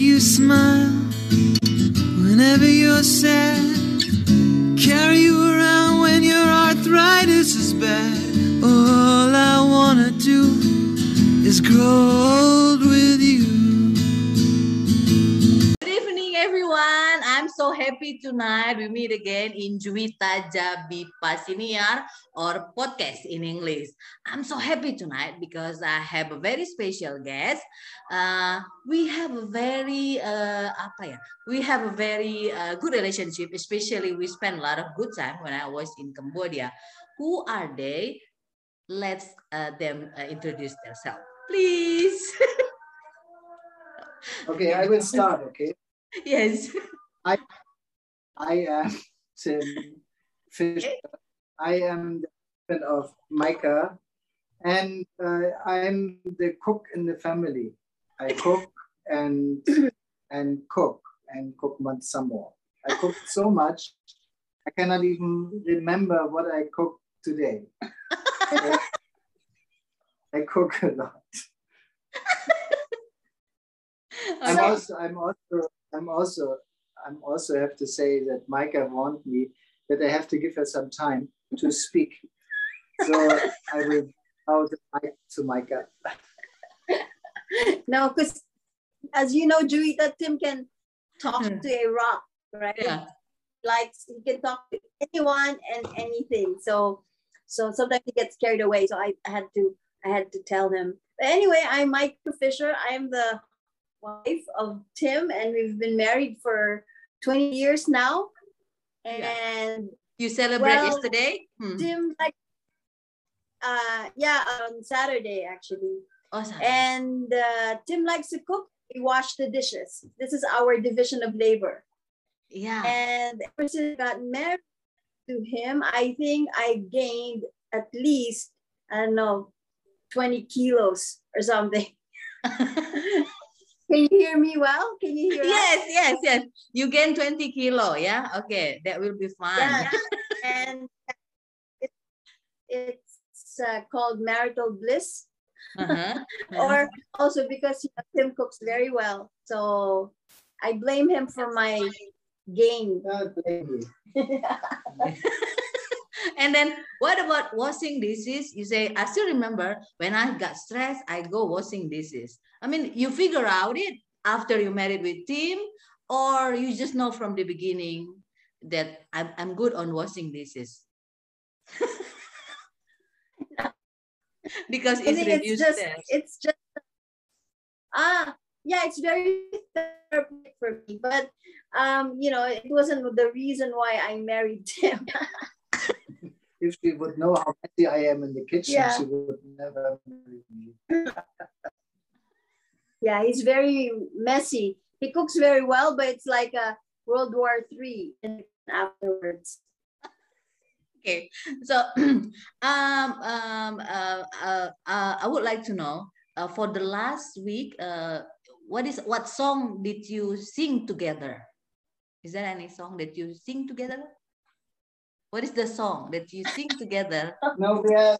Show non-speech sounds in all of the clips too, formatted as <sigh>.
you smile whenever you're sad. Carry you around when your arthritis is bad. All I wanna do is grow happy tonight we meet again in Juwita Jabi Pasiniar or podcast in English. I'm so happy tonight because I have a very special guest. Uh, we have a very uh, apa ya? We have a very uh, good relationship, especially we spend a lot of good time when I was in Cambodia. Who are they? Let's uh, them uh, introduce themselves, please. <laughs> Okay, I will start. Okay, <laughs> yes. I am <laughs> Tim Fisher. I am the husband of Micah, and uh, I'm the cook in the family. I cook and <clears throat> and cook and cook much some more. I cook so much I cannot even remember what I cooked today. <laughs> I cook a lot. <laughs> I'm also I'm also I'm also I'm also have to say that Micah warned me that I have to give her some time to speak. So I will bow the mic to Micah. <laughs> No, because as you know, Juita, Tim can talk Hmm. to a rock, right? Yeah. Like he can talk to anyone and anything. So so sometimes he gets carried away. So I, I had to I had to tell him. But anyway, I'm Micah Fisher. I am the wife of Tim, and we've been married for 20 years now. And You celebrate Well, yesterday? Hmm. Tim like uh yeah, on Saturday actually. Oh. And uh, Tim likes to cook. We wash the dishes. This is our division of labor. yeah. And ever since I got married to him, I think I gained at least, I don't know, 20 kilos or something. <laughs> Can you hear me well? Can you hear us? yes, yes, yes. You gain 20 kilo, yeah? Okay, that will be fine. Yeah. and it, it's uh, called marital bliss. Uh-huh. <laughs> or also because you know, Tim cooks very well. So I blame him for my gain. <laughs> God bless you. and then what about washing dishes? You say, I still remember when I got stressed, I go washing dishes. I mean, you figure out it after you married with Tim, or you just know from the beginning that I'm, I'm good on washing dishes. <laughs> because it's it's just stress. it's just ah yeah it's very therapeutic for me but um you know it wasn't the reason why I married Tim <laughs> If she would know how messy I am in the kitchen, Yeah. she would never marry me. <laughs> yeah he's very messy he cooks very well but it's like a World War Three afterwards <laughs> Okay, so <clears throat> um, um, uh, uh, uh, I would like to know uh, for the last week, uh, what is what song did you sing together? Is there any song that you sing together? What is the song that you sing together? No, we are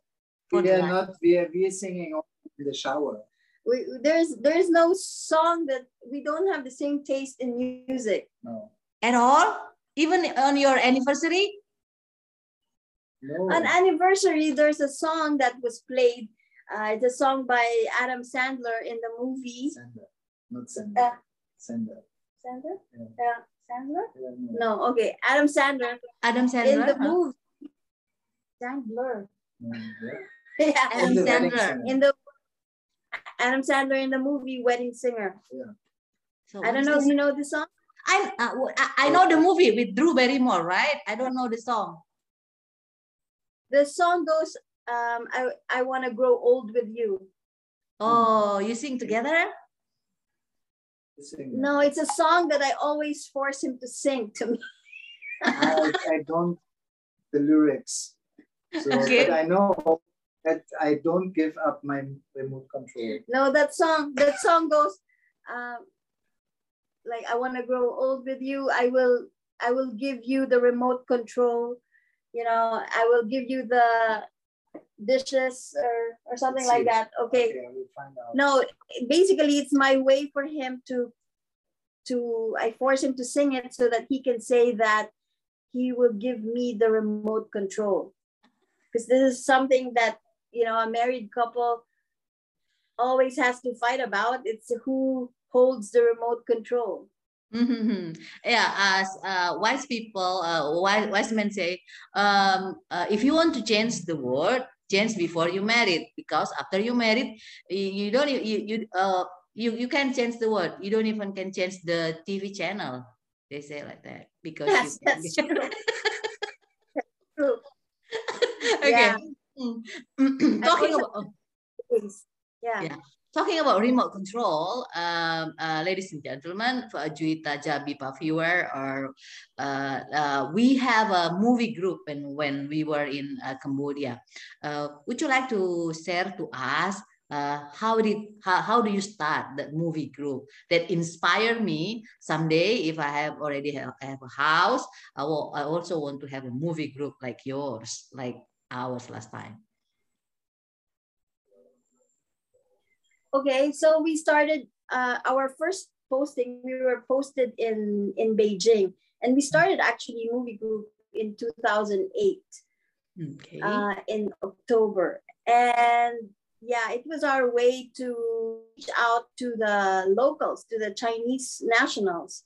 we are not we are we are singing in the shower. we, there's there's no song that we don't have the same taste in music No. At all? Even on your anniversary? No. on anniversary there's a song that was played uh, it's a song by adam sandler in the movie Sender. Not uh, sender. Sender. sandler Yeah. yeah sandler no. no okay adam sandler Adam Sandler. in the huh? movie sandler No, yeah. <laughs> yeah Adam In Sandler. in the adam sandler in the movie wedding singer So i don't know if you know the song I, uh, w- I I know the movie with Drew Barrymore, right? I don't know the song. the song goes um i i want to grow old with you Oh, you sing together? No it's a song that i always force him to sing to me I, I don't the lyrics. So <laughs> Okay. but I know that I don't give up my remote control. No, that song, that song goes, um, like I want to grow old with you. I will, I will give you the remote control. You know, I will give you the dishes or or something like that. Okay. I will find out. No, basically, it's my way for him to to I force him to sing it so that he can say that he will give me the remote control. Because this is something that you know a married couple always has to fight about. It's who holds the remote control. Mm-hmm. Yeah, as uh, wise people, uh, wise, wise men say, um, uh, if you want to change the world, change before you married, because after you married, you, you don't you you uh you you can change the world. You don't even can change the TV channel. They say like that because Yes, you can- that's true. That's true. <laughs> okay. Yeah. <clears throat> Talking about Yeah. Yeah. Talking about remote control, um, uh, ladies and gentlemen, for a Juita Jabipa viewer, or uh, uh, we have a movie group and when we were in uh, Cambodia. Uh, would you like to share to us uh, how did how, how do you start that movie group that inspired me someday if I have already have, have a house I will I also want to have a movie group like yours like ours last time. Okay, so we started uh, our first posting. We were posted in in Beijing, and we started actually movie group in 2008 Okay. uh, in October, and yeah, it was our way to reach out to the locals, to the Chinese nationals,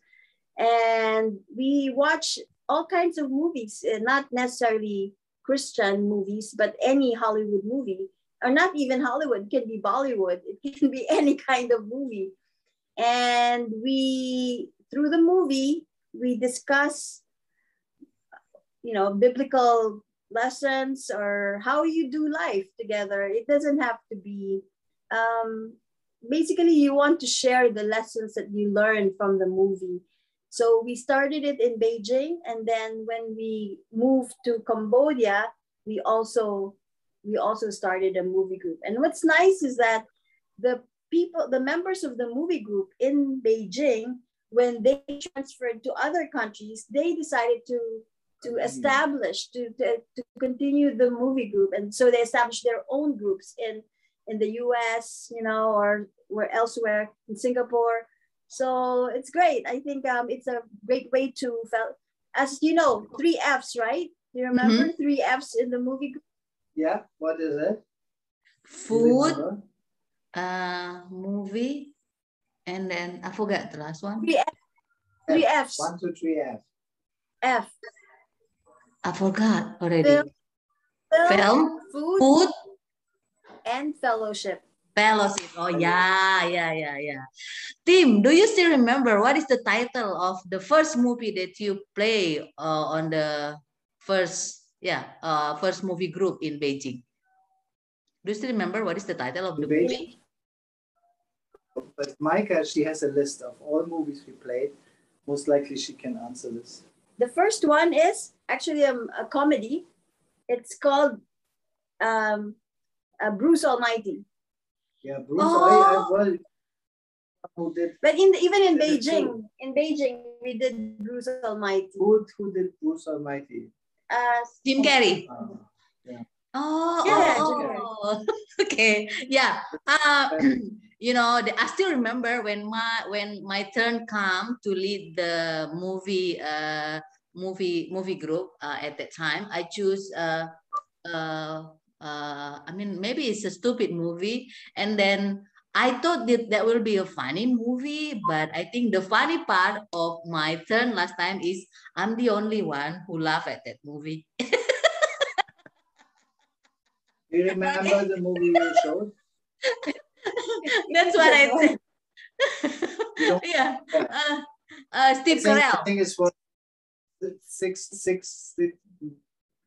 and we watch all kinds of movies, uh, not necessarily Christian movies, but any Hollywood movie or not even Hollywood, it can be Bollywood, it can be any kind of movie. And we, through the movie, we discuss, you know, biblical lessons or how you do life together. It doesn't have to be, um, basically, you want to share the lessons that you learn from the movie. So we started it in Beijing, and then when we moved to Cambodia, we also we also started a movie group. And what's nice is that the people, the members of the movie group in Beijing, when they transferred to other countries, they decided to to establish to, to, to continue the movie group. And so they established their own groups in in the us you know or where elsewhere in singapore. So it's great. I think um, it's a great way to fel- as you know three f's right? You remember three f's in the movie group Yeah, what is it? Do you Food, uh, movie, and then I forgot the last one. three F, three f's One, two, three, F. f I forgot already. Film. film, Film, food food, and fellowship fellowship. Oh yeah, yeah, yeah, yeah. Tim, do you still remember what is the title of the first movie that you play uh, on the first, yeah, uh, first movie group in Beijing? Do you still remember what is the title of the Beijing? movie? But Micah, she has a list of all movies we played. Most likely she can answer this. the first one is actually a, a comedy it's called um, uh, bruce almighty Yeah, Bruce. Oh. I, I, well, who did but in even in beijing in beijing we did bruce almighty who, who did Bruce Almighty? Uh, Jim Carrey. Uh, Oh, Yeah, oh, <laughs> okay, yeah. Uh, you know, the, I still remember when my when my turn come to lead the movie uh movie movie group uh, at that time. I choose uh uh uh I mean maybe it's a stupid movie, and then I thought that that will be a funny movie, but I think the funny part of my turn last time is I'm the only one who laughed at that movie. <laughs> do you remember the movie you showed? <laughs> That's what I said. <laughs> Yeah. Uh, uh, Steve think, I think it's for six, six, six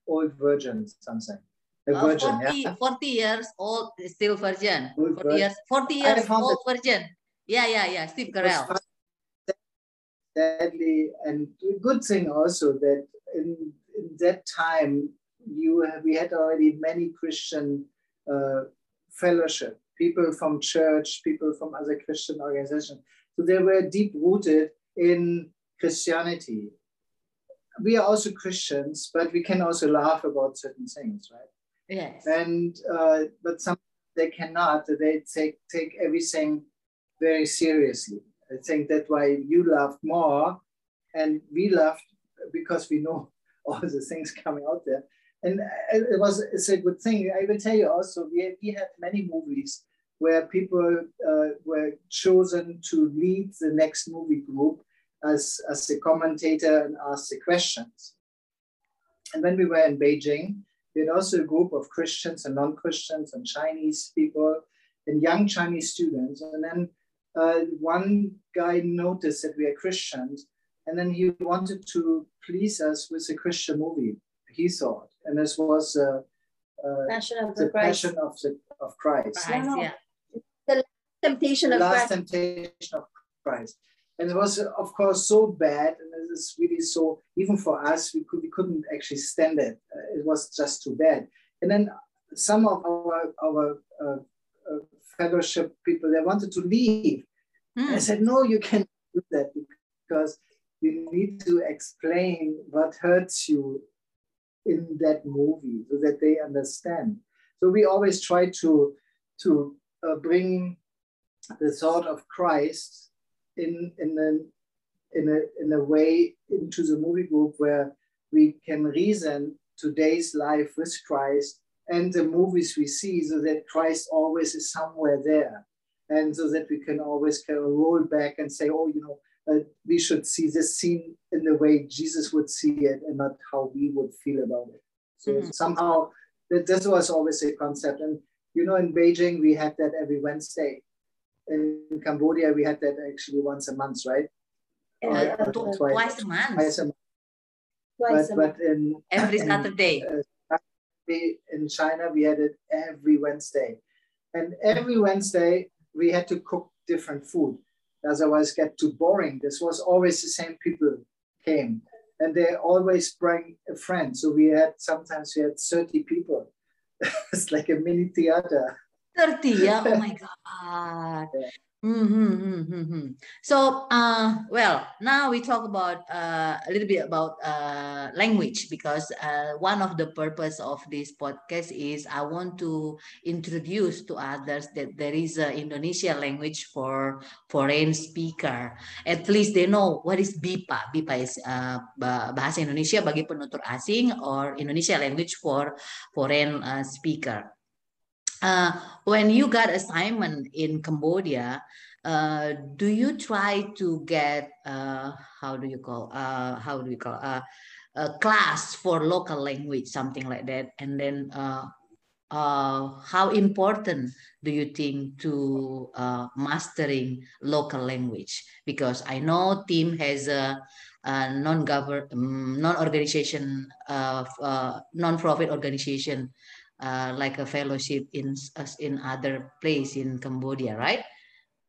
old virgins, something. A Uh, 40, yeah. 40 years old, still virgin. Old 40 virgin. years, 40 years old virgin. Yeah, yeah, yeah. Steve Carell. Sadly, and a good thing also that in, in that time you have, we had already many Christian uh, fellowship, people from church, people from other Christian organizations. So they were deep rooted in Christianity. We are also Christians, but we can also laugh about certain things, right? Yes. and uh, but some they cannot they take take everything very seriously I think that's why you loved more, and we loved because we know <laughs> all the things coming out there. And it was it's a good thing. I will tell you also, we, we had many movies where people uh, were chosen to lead the next movie group as, as the commentator and ask the questions. And when we were in Beijing, we had also a group of Christians and non-Christians and Chinese people and young Chinese students. And then uh, one guy noticed that we are Christians, and then he wanted to please us with a Christian movie. He thought, and this was uh, uh, Passion of the, the Christ. Passion of the of Christ. Christ, no. yeah. Temptation The of last Christ. temptation of Christ. And it was, of course, so bad, and it is really so. Even for us, we could we couldn't actually stand it. Uh, it was just too bad. And then some of our our uh, uh, fellowship people they wanted to leave. Hmm. I said, no, you can't do that because you need to explain what hurts you in that movie so that they understand. So we always try to to uh, bring the thought of Christ in in a in a in a way into the movie group where we can reason today's life with Christ and the movies we see so that Christ always is somewhere there. And so that we can always kind of roll back and say oh you know uh, we should see this scene in the way Jesus would see it and not how we would feel about it. So Mhm. somehow that this was always a concept. And you know in Beijing we had that every Wednesday in Cambodia we had that actually once a month right Uh, Uh, tw- twice. twice a month, twice a month Twice but, a but in every in, Saturday. uh, we- in China, we had it every Wednesday. And every Wednesday, we had to cook different food. Otherwise, get too boring. This was always the same people came. And they always bring a friend. So we had sometimes we had 30 people. <laughs> it's like a mini theater. 30 yeah. Oh my <laughs> god. Yeah. Mhm, mhm, mhm. so uh well now we talk about uh, a little bit about uh language because uh, one of the purpose of this podcast is i want to introduce to others that there is a indonesia language for foreign speaker. At least they know what is bipa bipa is uh, bahasa indonesia bagi penutur asing or indonesia language for foreign uh, speaker uh, when you got assignment in Cambodia, uh, do you try to get uh, how do you call uh, how do you call uh, a class for local language, something like that, and then uh, how important do you think to mastering local language? Because I know team has a, non-government, non-organization, uh, uh, non-profit organization uh, like a fellowship in s- in other place in Cambodia, right?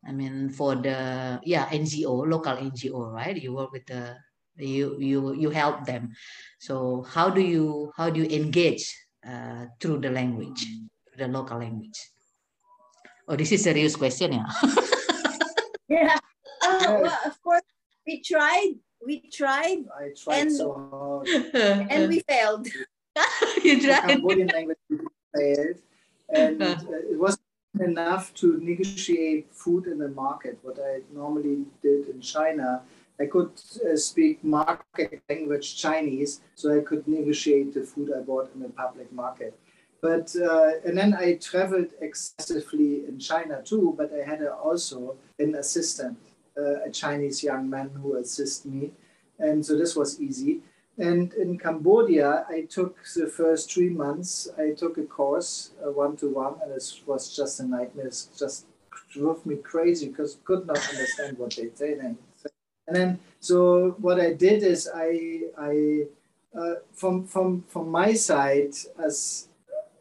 I mean, for the yeah NGO, local NGO, right? You work with the you you you help them. So how do you how do you engage uh, through the language, the local language? Oh, this is a serious question, yeah. <laughs> Yeah. Uh, well, of course, we tried. We tried I tried And- so hard. <laughs> and we failed. You the tried. Cambodian language failed, and uh, it wasn't enough to negotiate food in the market. What I normally did in China, I could uh, speak market language Chinese, so I could negotiate the food I bought in the public market. But uh, and then I traveled excessively in China too. But I had uh, also an assistant, uh, a Chinese young man who assisted me, and so this was easy. And in Cambodia, I took the first three months. I took a course, one to one, and it was just a nightmare. It just drove me crazy because I could not understand what they say. And then, so what I did is I, I, uh, from from from my side as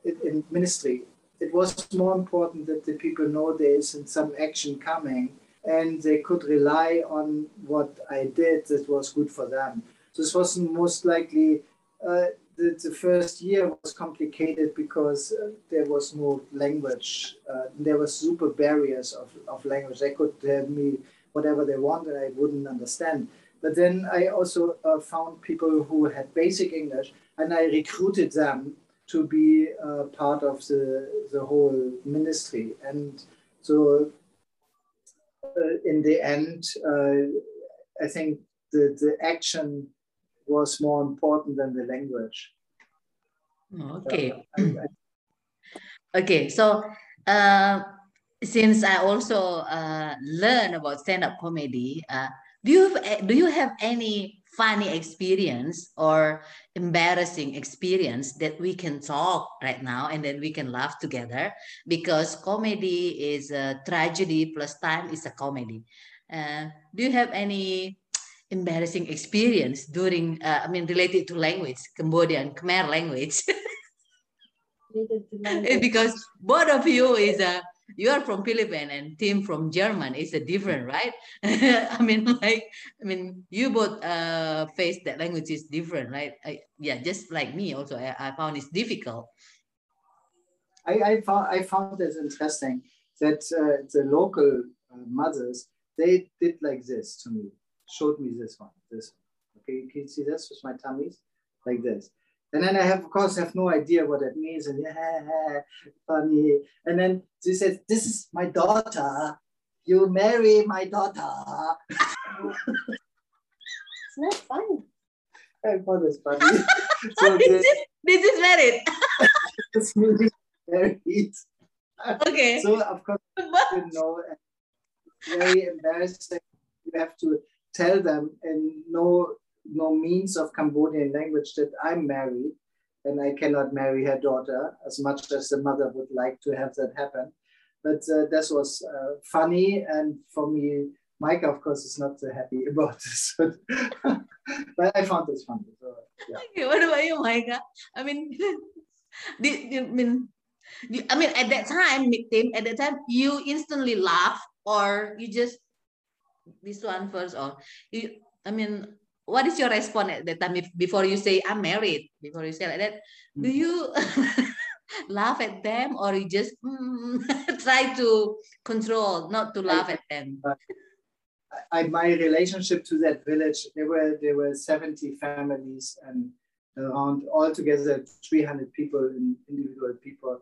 in ministry, it was more important that the people know there is some action coming, and they could rely on what I did that was good for them. This wasn't most likely uh, the, the first year was complicated because uh, there was no language. Uh, there were super barriers of, of language. They could tell me whatever they wanted, I wouldn't understand. But then I also uh, found people who had basic English, and I recruited them to be uh, part of the the whole ministry. And so uh, in the end, uh, I think the, the action was more important than the language. Okay. I- I- Okay, so uh, since I also uh, learn about stand-up comedy, uh, do you have, do you have any funny experience or embarrassing experience that we can talk right now and then we can laugh together? Because comedy is a tragedy plus time is a comedy. Uh, do you have any embarrassing experience during, uh, I mean, related to language, Cambodian Khmer language? <laughs> Related to language. <laughs> because both of you is a you are from Philippines and Tim from German is a different, right? <laughs> I mean, like, I mean, you both uh face that language is different, right? I, yeah, just like me also, I, I found it's difficult. I, I found I found this interesting that uh, the local uh, mothers they did like this to me, showed me this one, this one. Okay, you can see this with my tummies, like this. And then I have, of course, have no idea what that means, and yeah, funny. And then she says, "This is my daughter. You marry my daughter." It's not funny. I found this funny. <laughs> so this, this, is, this is married. <laughs> this means married. Okay. So of course. You know, very embarrassing. You have to tell them in no no means of Cambodian language that I'm married and I cannot marry her daughter as much as the mother would like to have that happen. But uh, this was uh, funny, and for me, Micah, of course, is not so happy <laughs> about this. But, <laughs> but I found this funny. So, yeah. Okay, what about you, Micah? I mean, <laughs> did you I mean? I mean, at that time, Tim, at that time, you instantly laugh, or you just this one first, or you? I mean, what is your response at that time if, before you say I'm married? Before you say like that, do Mm. you <laughs> laugh at them, or you just mm, <laughs> try to control, not to laugh at them? I, my relationship to that village, there were there were 70 families and around altogether 300 people, in, individual people,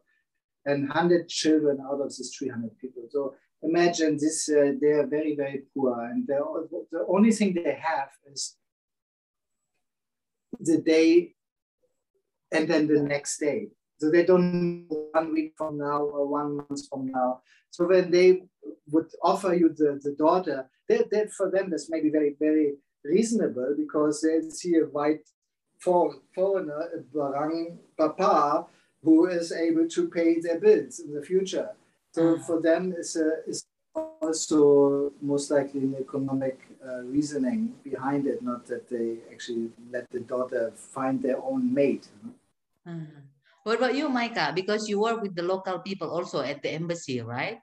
and 100 children out of these 300 people. So imagine this, uh, they are very, very poor. And the only thing they have is the day and then the next day. So they don't know one week from now or one month from now. So when they would offer you the, the daughter, that, that for them this maybe very, very reasonable because they see a white for, foreigner, a Barang Papa, who is able to pay their bills in the future. So Ah. for them, it's, a, it's also most likely an economic uh, reasoning behind it, not that they actually let the daughter find their own mate. Mhm. What about you, Micah? Because you work with the local people also at the embassy, right?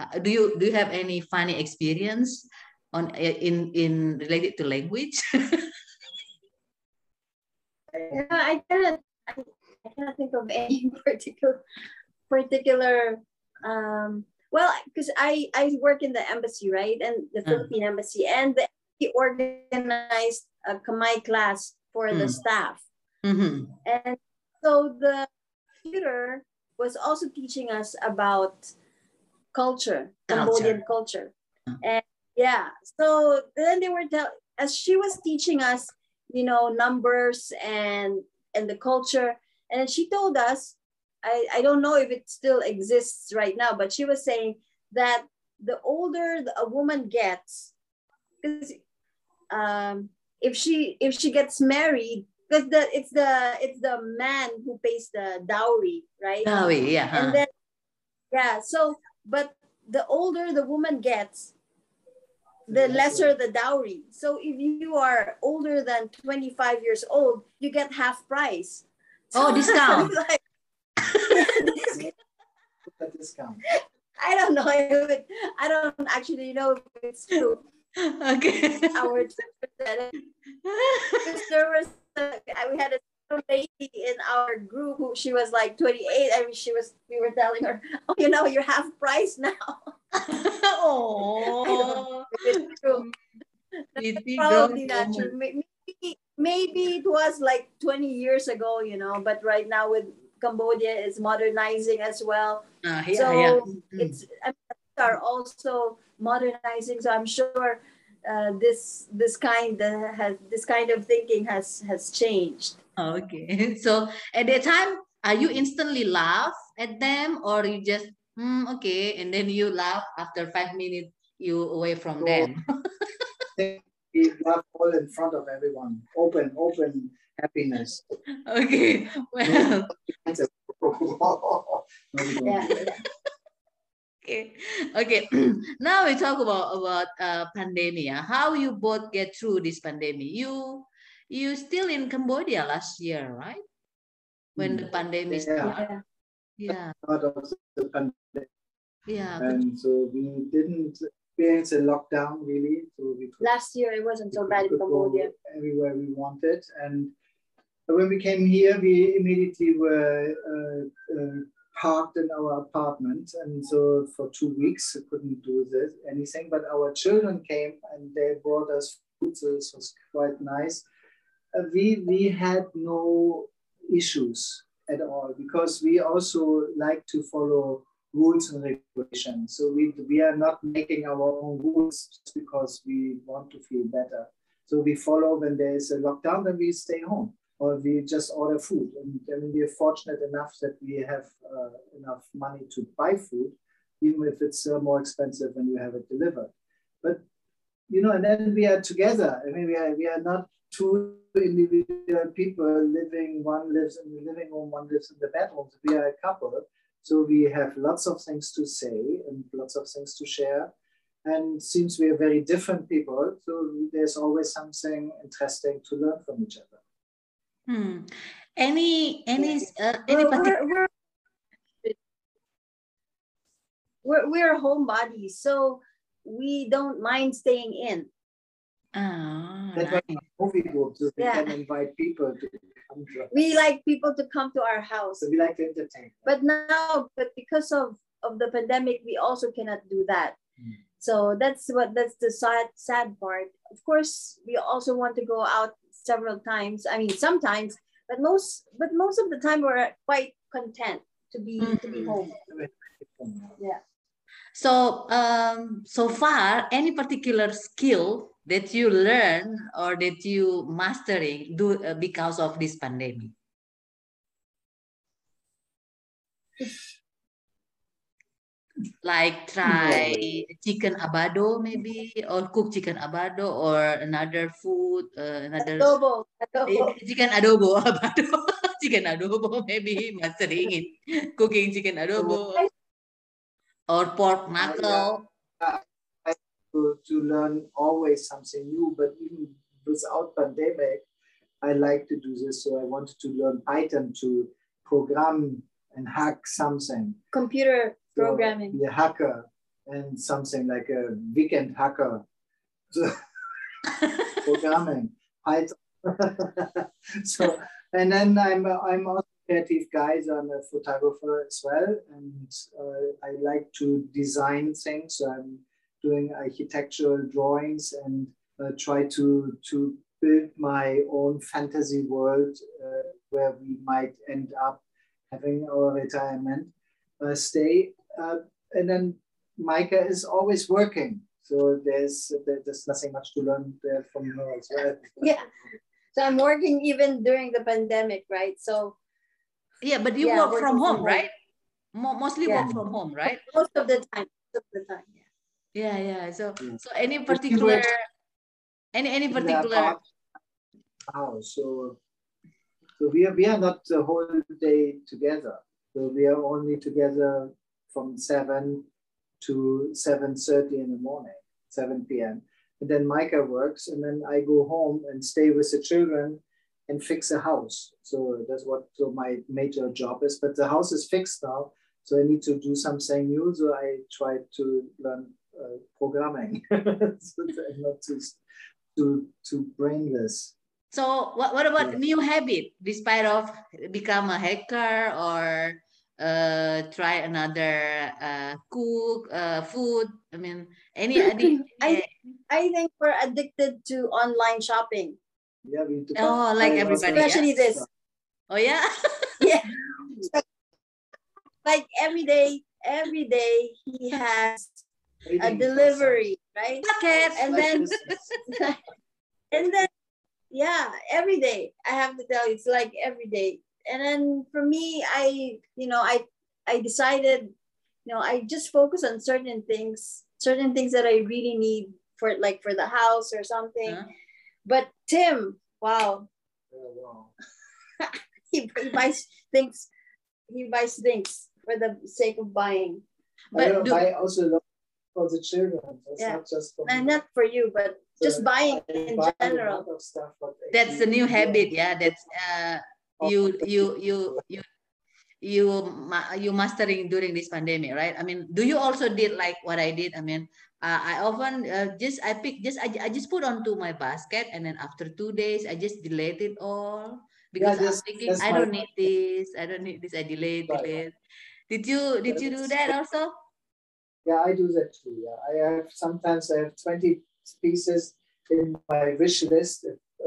Uh, Do you do you have any funny experience on in in related to language? <laughs> Yeah, I cannot. I, I cannot think of any <laughs> particular particular. Um, well, because I I work in the embassy, right, and the Mm. Philippine embassy, and the embassy organized a Khmer class for the Mm. staff, Mhm. and so the tutor was also teaching us about culture, Cambodian culture. And yeah, so then they were tell as she was teaching us, you know, numbers and and the culture, and she told us, I, I don't know if it still exists right now, but she was saying that the older a woman gets, because um, if she if she gets married, because the it's the it's the man who pays the dowry, right? Dowry, yeah. and then yeah so but the older the woman gets the lesser the dowry so if you are older than 25 years old you get half price Oh, <laughs> discount. like, Discount. <laughs> i don't know if it, i don't actually know if it's true okay. our there was a, we had a lady in our group who she was like 28 I mean she was we were telling her oh you know you're half price now <laughs> oh, it's true probably not true. Maybe, maybe it was like 20 years ago, you know, but right now with Cambodia is modernizing as well. Ah, yeah, so yeah. Mm. it's I mean, are also modernizing. So I'm sure uh, this this kind uh, has this kind of thinking has has changed. Okay, <laughs> so at that time, are you instantly laugh at them, or you just hmm, okay, and then you laugh after five minutes you away from So- them? <laughs> We laugh all in front of everyone. Open, open happiness. okay, well, No, we don't Yeah, okay, okay. <clears throat> now we talk about about uh, pandemic. How you both get through this pandemic? You you still in Cambodia last year, right? When the pandemic Yeah. started. Yeah, Out of the pandemic. yeah. And so we didn't experience a lockdown really. So we could Last year it wasn't so bad in Cambodia. everywhere we wanted. And when we came here, we immediately were uh, uh, parked in our apartment. And so for two weeks, we couldn't do this, anything. But our children came and they brought us food. So this was quite nice. Uh, we, we had no issues at all because we also like to follow rules and regulations. So we, we are not making our own rules because we want to feel better. So we follow when there is a lockdown, then we stay home or we just order food. And then we are fortunate enough that we have uh, enough money to buy food, even if it's uh, more expensive when you have it delivered. But you know, and then we are together. I mean, we are we are not two individual people living. One lives in the living room, one lives in the bedroom. We are a couple. So we have lots of things to say and lots of things to share. And since we are very different people, so there's always something interesting to learn from each other. Hmm. Any any uh, any We're, particular we're, we're, we're, we're homebodies, so we don't mind staying in. Ah, That's why nice. we movie group, so we Yeah. can invite people to come to us. We like people to come to our house. So we like to entertain. But now, but because of, of the pandemic, we also cannot do that. Mm. So that's what that's the sad sad part. Of course, we also want to go out several times. I mean, sometimes, but most but most of the time we're quite content to be to be home. Yeah. So um so far, any particular skill that you learn or that you mastering do uh, because of this pandemic? Like try chicken abado maybe or cook chicken abado or another food uh, another Adobo, Eh, adobo. chicken adobo <laughs> abado chicken adobo maybe mastering in cooking chicken adobo or pork knuckle to, to learn always something new, but even without pandemic, I like to do this. So I wanted to learn Python to program and hack something. Computer So programming. Be a hacker and something like a weekend hacker. <laughs> Programming <laughs> so and then I'm I'm also creative guy. So I'm a photographer as well, and uh, I like to design things. So I'm doing architectural drawings and uh, try to to build my own fantasy world uh, where we might end up having our retirement uh, stay. Uh, and then Micah is always working. So there's there's nothing much to learn there from her as well. Yeah. So I'm working even during the pandemic, right? So yeah but you Yeah, work from working from home home. right Mo- mostly Yeah. work from home right most of the time, most of the time, yeah. yeah yeah so Yeah. so any particular any any particular apartment house. So, so we are, we are not the whole day together. So we are only together from seven to seven thirty in the morning, seven p.m. And then Micah works, and then I go home and stay with the children and fix a house. So that's what so my major job is. But the house is fixed now, so I need to do something new. So I try to learn uh, programming, <laughs> so not to to to bring this. So what, what about Yeah. new habit despite of become a hacker or uh, try another uh, cook uh, food? I mean, any, any I- I think we're addicted to online shopping. Yeah, we need to Oh, like buy lots of everybody, Especially this. oh yeah, <laughs> Yeah. like every day, every day he has a delivery, right? Packets. And then <laughs> and then yeah every day i have to tell you it's like every day and then for me i you know i i decided you know i just focus on certain things certain things that i really need for like for the house or something Huh? but tim wow Oh, wow. <laughs> he, he buys things he buys things for the sake of buying I, But don't- do- I also love for the children. It's Yeah. not just for and me. not for you but just buying in buy general stuff, That's the new in habit. Yeah, that's uh, you you you you you you mastering during this pandemic, right? I mean, do you also did like what I did? I mean, uh, I often uh, just I pick just I, I just put onto my basket, and then after two days, I just delete it all because I'm thinking I don't need this, I don't need this. I delete, Right. delete. Did you did you do that also? Yeah, I do that too. Yeah, I have sometimes I have 20 pieces in my wish list.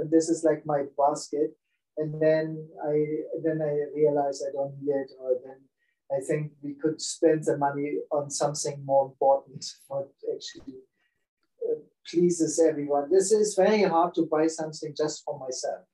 This is like my basket. And then I then I realize I don't need it, or then I think we could spend the money on something more important what actually uh, pleases everyone. This is very hard to buy something just for myself.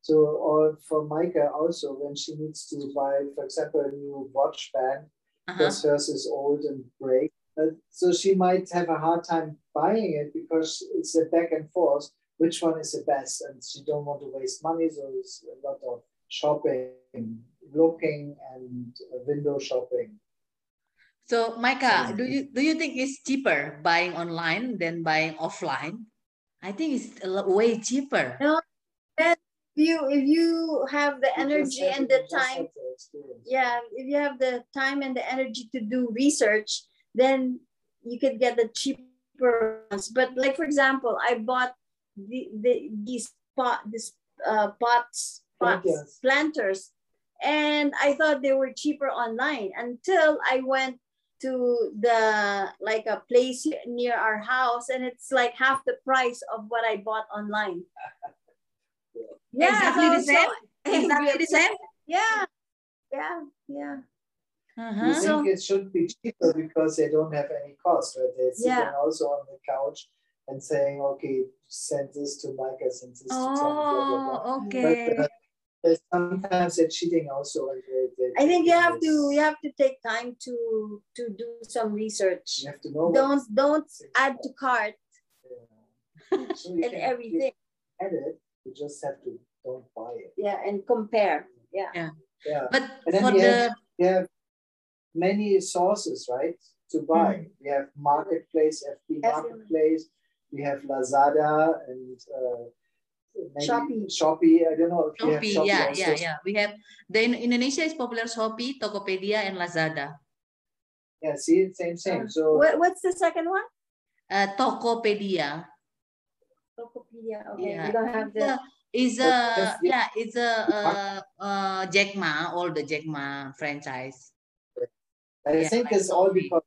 So, or for Micah also, when she needs to buy, for example, a new watch band, Uh-huh. because hers is old and break. Uh, so she might have a hard time buying it because it's a back and forth. Which one is the best? And she don't want to waste money, so it's a lot of shopping, looking, and uh, window shopping. So, Micah, So- do you do you think it's cheaper buying online than buying offline? I think it's a lo- way cheaper. you if you have the energy and the time have to experience it. yeah if you have the time and the energy to do research then you could get the cheaper ones but like for example i bought the, the these pot this uh pots pots Planters. planters and i thought they were cheaper online until i went to the like a place near our house and it's like half the price of what i bought online <laughs> Exactly the same? so <laughs> Exactly the same. yeah yeah yeah Uh-huh. So- think it should be cheaper because they don't have any cost, right? They're sitting Yeah. also on the couch and saying, okay, send this to Micah, send this to Tom, blah, blah, blah. Oh, okay. But uh, there's sometimes they're cheating also. And they, they, I think you have to you have to take time to to do some research. You have to know. Don't don't add to cart Yeah. So <laughs> you and everything. Add it. You just have to don't buy it. Yeah, and compare. Yeah. Yeah. But And then for we the have, we have many sources, right, to buy. We have Marketplace, FB Yes. Marketplace. We have Lazada and uh, Shopee. Shopee. I don't know if you have Shopee, Shopee yeah, also. yeah, yeah. We have the in Indonesia is popular Shopee, Tokopedia, and Lazada. Yeah, see, same, same. So What, what's the second one? Uh, Tokopedia. Tokopedia. Okay, Yeah. we don't have It's a, the. is a yeah, it's a uh, uh, Jack Ma, all the Jack Ma franchise. I Yeah, think it's all Shopee. because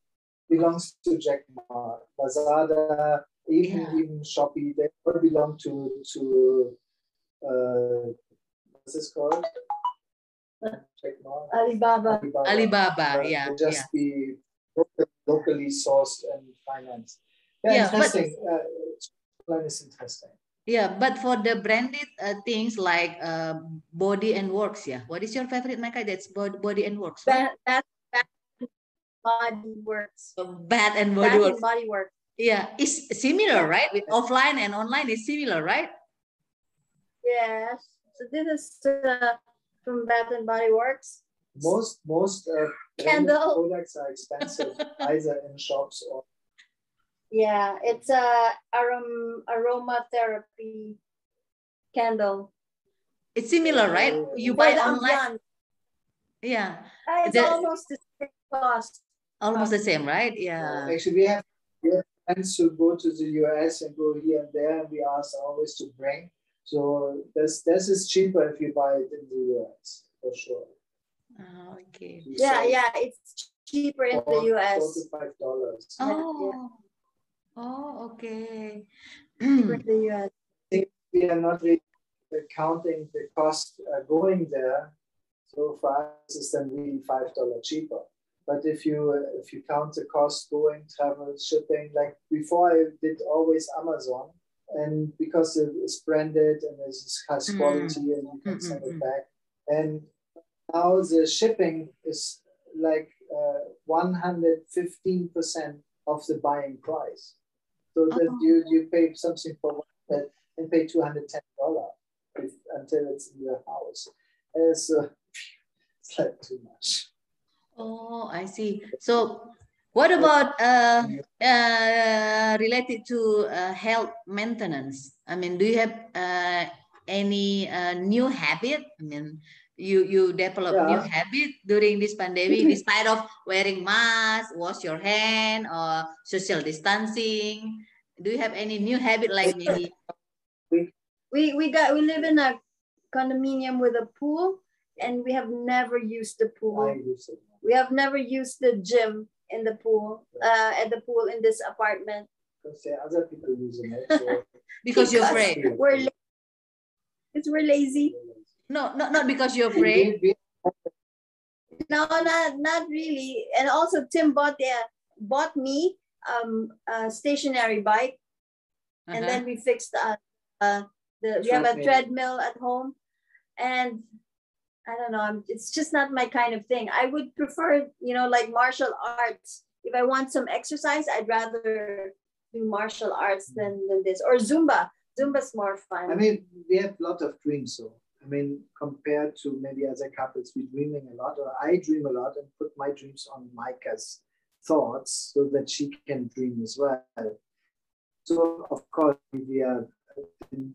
belongs to Jack Ma, Lazada, even Yeah. even Shopee. They all belong to to uh, what's this called? Jack Ma. Alibaba. Alibaba, Uh, yeah, will just be local- locally sourced and financed. Yeah, Yeah, but- interesting. Uh, plan is interesting. Yeah, but for the branded uh, things like uh, Body and Works, yeah. What is your favorite, Micah? That's Body and Works. right? That that body works. Bath and Body Bath and body works. Yeah, it's similar, right? With offline and online is similar, right? Yes. So this is uh, from Bath and Body Works. Most most uh, Candle. products are expensive, <laughs> either in shops or Yeah, it's a arom aromatherapy candle. It's similar, right? You buy the online. Yeah, Uh, It's The- almost the same cost. almost the same, right? Yeah. Actually, we have, we have friends who go to the US and go here and there, and we ask always to bring. So this this is cheaper if you buy it in the US for sure. Oh, okay. We Yeah, yeah, it's cheaper in four- the US. Four to five dollars. Oh, oh, okay. Cheaper in the US. We are not really counting the cost uh, going there. So for us, it's then really five dollar cheaper. But if you if you count the cost going, travel, shipping, like before I did always Amazon, and because it's branded and it's has Mm. quality and you can Mm, send it mm. back. And now the shipping is like uh, 115% of the buying price. So that Oh. you, you pay something for that and pay $210 if, until it's in your house. And so <laughs> it's like too much. Oh, I see. So, what about uh, uh, related to uh, health maintenance? I mean, do you have uh, any uh, new habit? I mean, you you develop new habit during this pandemic, <laughs> despite of wearing mask, wash your hand, or social distancing. Do you have any new habit like maybe? We we got we live in a condominium with a pool, and we have never used the pool. I use it. We have never used the gym in the pool, uh, at the pool in this apartment. Because other people using it. So <laughs> Because you're afraid. We're la- it's we're lazy. No, not not because you're afraid. No, not not really. And also, Tim bought the bought me um a stationary bike, and Uh-huh. then we fixed uh, uh the we have a Treadmill. treadmill at home, and I don't know. I'm, it's just not my kind of thing. I would prefer, you know, like martial arts. If I want some exercise, I'd rather do martial arts mm. than, than this or Zumba. Zumba's more fun. I mean, we have a lot of dreams. So, I mean, compared to maybe other couples, we're dreaming a lot, or I dream a lot and put my dreams on Micah's thoughts so that she can dream as well. So, of course, we are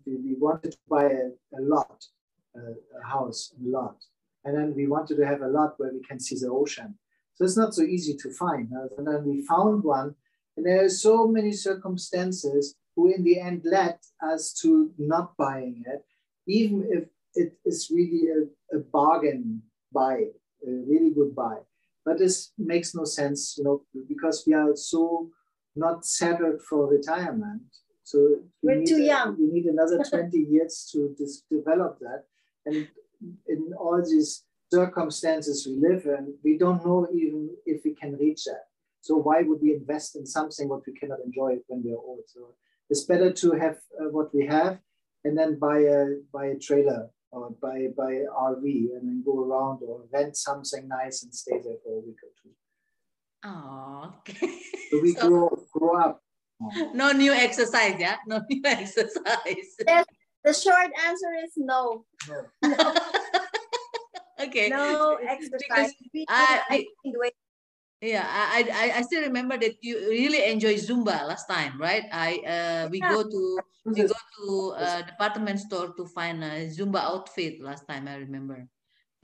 we wanted to buy a, a lot, a, house, a lot, and then we wanted to have a lot where we can see the ocean. So it's not so easy to find. And then we found one, and there are so many circumstances who in the end led us to not buying it, even if it is really a, a bargain buy, a really good buy. But this makes no sense, you know, because we are so not settled for retirement. So we We're need too a- young. We need another <laughs> 20 years to develop that. And in all these circumstances we live in, we don't know even if we can reach that. So why would we invest in something what we cannot enjoy when we're old? So it's better to have uh, what we have and then buy a buy a trailer or buy buy RV and then go around or rent something nice and stay there for a week or two. Oh, okay. So we <laughs> So- grow grow up. no new exercise, yeah? No new <laughs> exercise. The short answer is no. No. <laughs> okay. No exercise. We- I- I Yeah, I, I I still remember that you really enjoy Zumba last time, right? I uh we Yeah. go to we go to uh department store to find a Zumba outfit last time. I remember.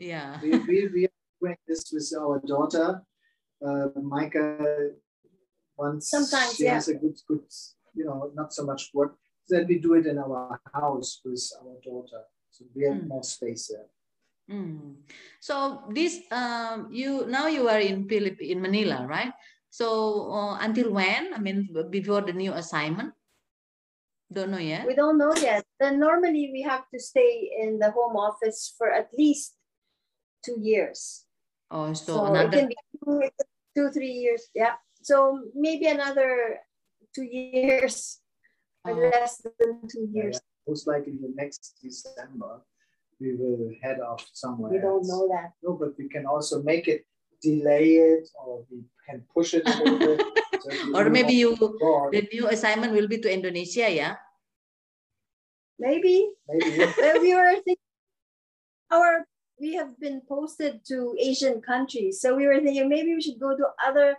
Yeah. we, we, we are doing this with our daughter. Uh, Micah, once Sometimes, she yeah. has a good, good, you know, not so much work, then we do it in our house with our daughter. So we have Hmm. more space there. Mm. So this um you now you are in Philip in Manila, right? So uh, until when? I mean before the new assignment? Don't know yet. We don't know yet. Then normally we have to stay in the home office for at least two years. Oh, so, So, it another can be two, two, three years. Yeah. So maybe another two years or. Uh, less than two Yeah, years. yeah. Most likely the next December, we will head off somewhere. We don't else. know that. No, but we can also make it, delay it, or we can push it a little bit. <laughs> So or maybe you want the new assignment will be to Indonesia, yeah? Maybe. Maybe. <laughs> We were thinking our we have been posted to Asian countries. So we were thinking maybe we should go to other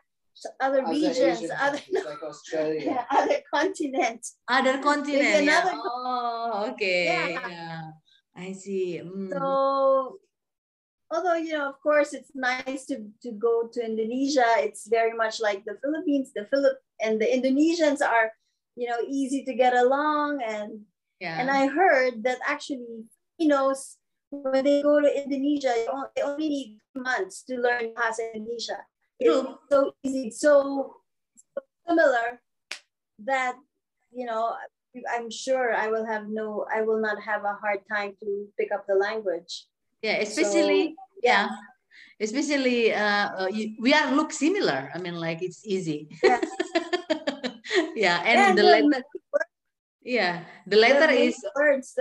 other, Other regions, Asian other countries like <laughs> Australia. yeah, other continents. Other continent, yeah. another Oh, okay. Yeah. Yeah. I see. Mm. So, although you know, of course, it's nice to to go to Indonesia. It's very much like the Philippines. The Philip and the Indonesians are, you know, easy to get along. And yeah. and I heard that actually, Filipinos when they go to Indonesia, they they only need months to learn Bahasa Indonesia. It's so easy, so, similar that you know. I'm sure I will have no, I will not have a hard time to pick up the language. yeah, especially So, yeah. especially uh, uh, you, we are look similar. I mean, like it's easy. Yeah. <laughs> yeah, and Yeah, the letter, yeah, the letter is words.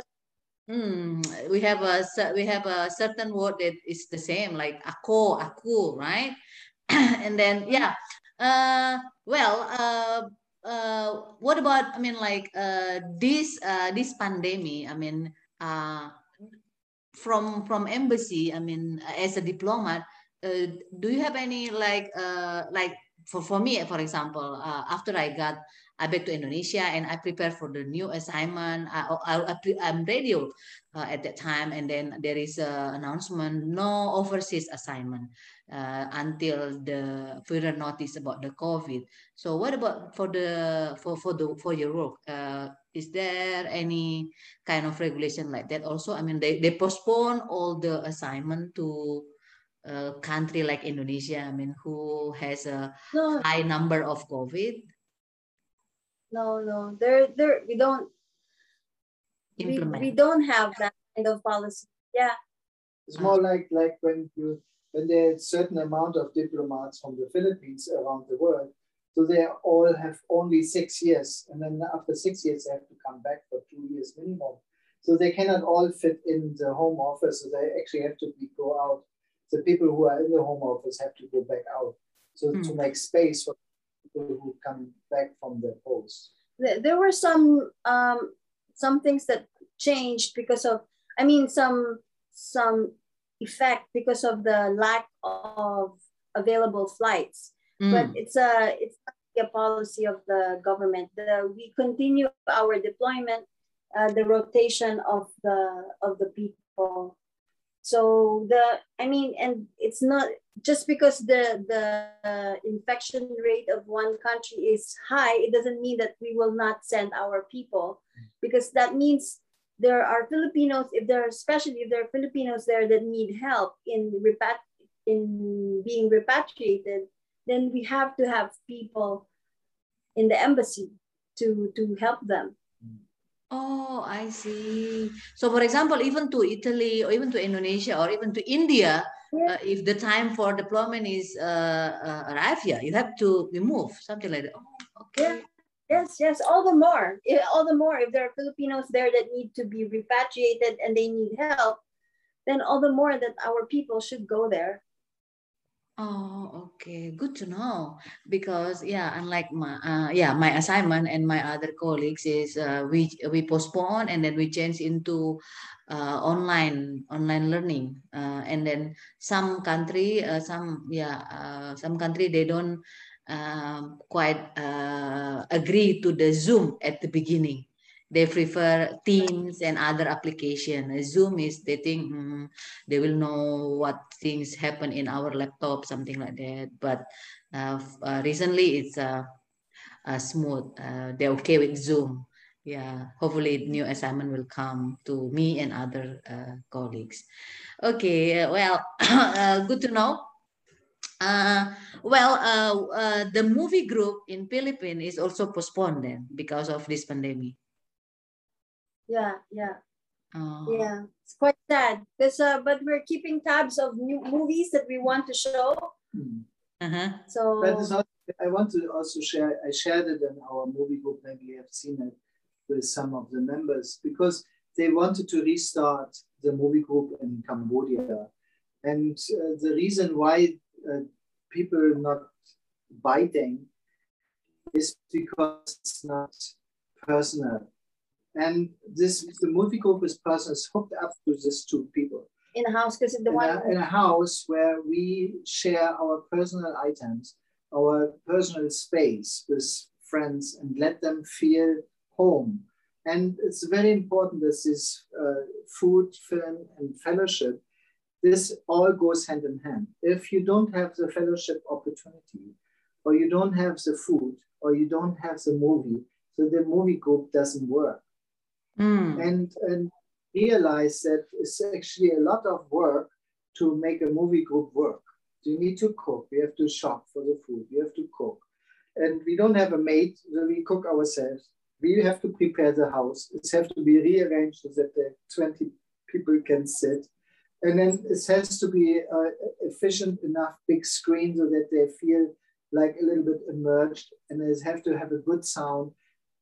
Hmm, we have a we have a certain word that is the same, like ako, aku, right? <coughs> and then yeah, uh, well, uh, uh, what about? I mean, like uh, this uh, this pandemic. I mean, uh, from from embassy. I mean, as a diplomat, do you have any like like for for me, for example, uh, after I got I back to Indonesia and I prepare for the new assignment. I, pre- I'm radio uh, at that time, and then there is a announcement: no overseas assignment uh, until the further notice about the COVID. So, what about for the for for the for your work? Uh, is there any kind of regulation like that? Also, I mean, they they postpone all the assignment to a country like Indonesia. I mean, who has a No, high number of COVID. no, no. There, there. We don't. We, Implement. we don't have that kind of policy. Yeah. It's more like like when you when there's certain amount of diplomats from the Philippines around the world, so they all have only six years, and then after six years they have to come back for two years minimum. So they cannot all fit in the home office. So they actually have to be go out. The people who are in the home office have to go back out. So to Mm. make space for people who come back from their posts. There, there were some um some things that changed because of. I mean, some some effect because of the lack of available flights. but Mm. it's a it's a policy of the government. The, we continue our deployment, uh, the rotation of the of the people. So the I mean, and it's not just because the the infection rate of one country is high, it doesn't mean that we will not send our people, because that means there are Filipinos, if there are especially if there are Filipinos there that need help in repat in being repatriated, then we have to have people in the embassy to to help them. Oh, I see. So, for example, even to Italy or even to Indonesia or even to India, Yeah. uh, if the time for deployment is uh, uh, arrived here, you have to remove something like that. Oh, okay. Yes, yes, all the more, all the more if there are Filipinos there that need to be repatriated and they need help, then all the more that our people should go there. Oh, okay. Good to know. Because yeah, unlike my uh, yeah, my assignment and my other colleagues is uh, we we postpone and then we change into uh, online online learning. Uh, and then some country, uh, some yeah, uh, some country they don't um, quite uh, agree to the Zoom at the beginning. They prefer Teams and other application. Zoom is they think hmm, they will know what things happen in our laptop, something like that. But uh, uh, recently it's uh, uh, smooth. Uh, they're okay with Zoom. Yeah, hopefully new assignment will come to me and other uh, colleagues. Okay, well, <coughs> good to know. Uh, well, uh, uh, the movie group in Philippines is also postponed then because of this pandemic. Yeah, yeah, Oh. yeah. It's quite sad because, uh, but we're keeping tabs of new movies that we want to show. Hmm. Uh-huh. So That is also, I want to also share, I shared it in our movie group, maybe you have seen it with some of the members, because they wanted to restart the movie group in Cambodia. And uh, the reason why uh, people not biting is because it's not personal. And this the movie group is personal, is hooked up to these two people in a house because the in one a, in a house where we share our personal items, our personal space with friends and let them feel home. And it's very important that this uh, food, film, and fellowship, this all goes hand in hand. If you don't have the fellowship opportunity, or you don't have the food, or you don't have the movie, so the movie group doesn't work Mm. and and realize that it's actually a lot of work to make a movie group work. You need to cook. We have to shop for the food. We have to cook, and we don't have a maid. So we cook ourselves. We have to prepare the house. It has to be rearranged so that the twenty people can sit. and then it has to be uh, efficient enough big screen so that they feel like a little bit immersed and they have to have a good sound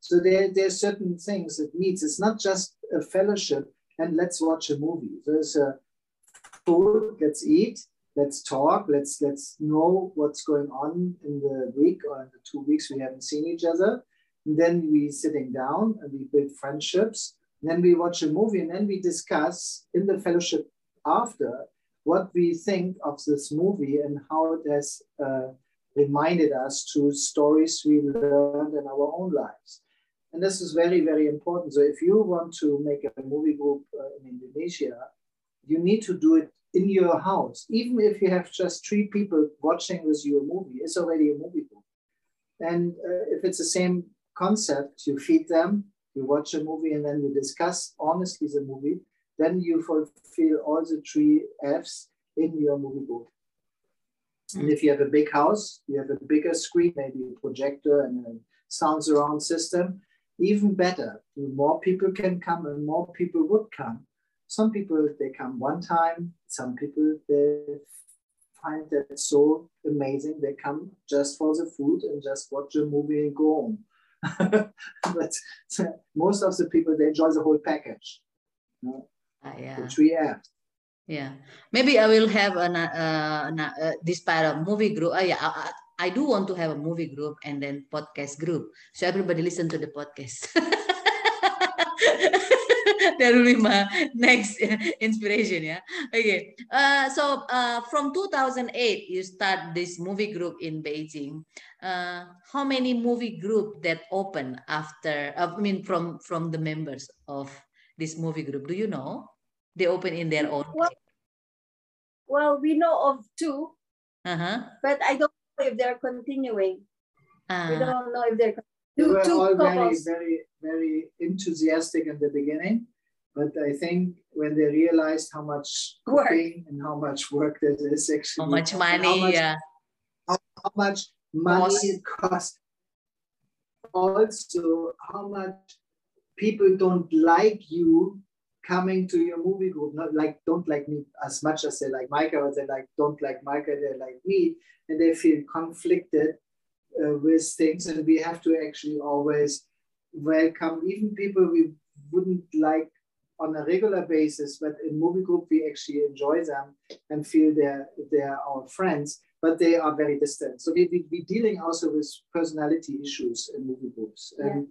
so there, there are certain things it needs. It's not just a fellowship and let's watch a movie. There's a food let's eat let's talk let's let's know what's going on in the week or in the two weeks we haven't seen each other. And then we sitting down and we build friendships. And then we watch a movie and then we discuss in the fellowship after what we think of this movie and how it has uh, reminded us to stories we learned in our own lives. And this is very, very important. So if you want to make a movie group uh, in Indonesia, you need to do it in your house. Even if you have just three people watching with you a movie, it's already a movie group. And uh, if it's the same concept, you feed them, you watch a movie, and then you discuss honestly the movie then you fulfill all the three F's in your movie group. And if you have a big house, you have a bigger screen, maybe a projector and a sound surround system, even better. More people can come and more people would come. Some people, they come one time. Some people, they find that so amazing. They come just for the food and just watch a movie and go home. <laughs> but most of the people, they enjoy the whole package. You know? Uh, yeah. which we have. Yeah, maybe I will have an, uh, an uh, this part of movie group. Oh, yeah, I, do want to have a movie group and then podcast group, so everybody listen to the podcast. <laughs> that will be my next inspiration. Yeah. Okay. Uh, so uh, from 2008, you start this movie group in Beijing. Uh, how many movie group that open after? I mean, from from the members of this movie group? Do you know? They open in their own. Well, well we know of two, uh-huh. but I don't if they're continuing. Uh, we don't know if they're They were two all very, couples. very, very enthusiastic in the beginning, but I think when they realized how much Work. cooking and how much work that is actually, how much money? how much, yeah. how much money Cost. it costs. Also, how much people don't like you coming to your movie group, not like don't like me as much as they like Micah, or they like don't like Micah, they like me, and they feel conflicted uh, with things, and we have to actually always welcome even people we wouldn't like on a regular basis, but in movie group we actually enjoy them and feel they're they're our friends, but they are very distant. So we we we dealing also with personality issues in movie groups, and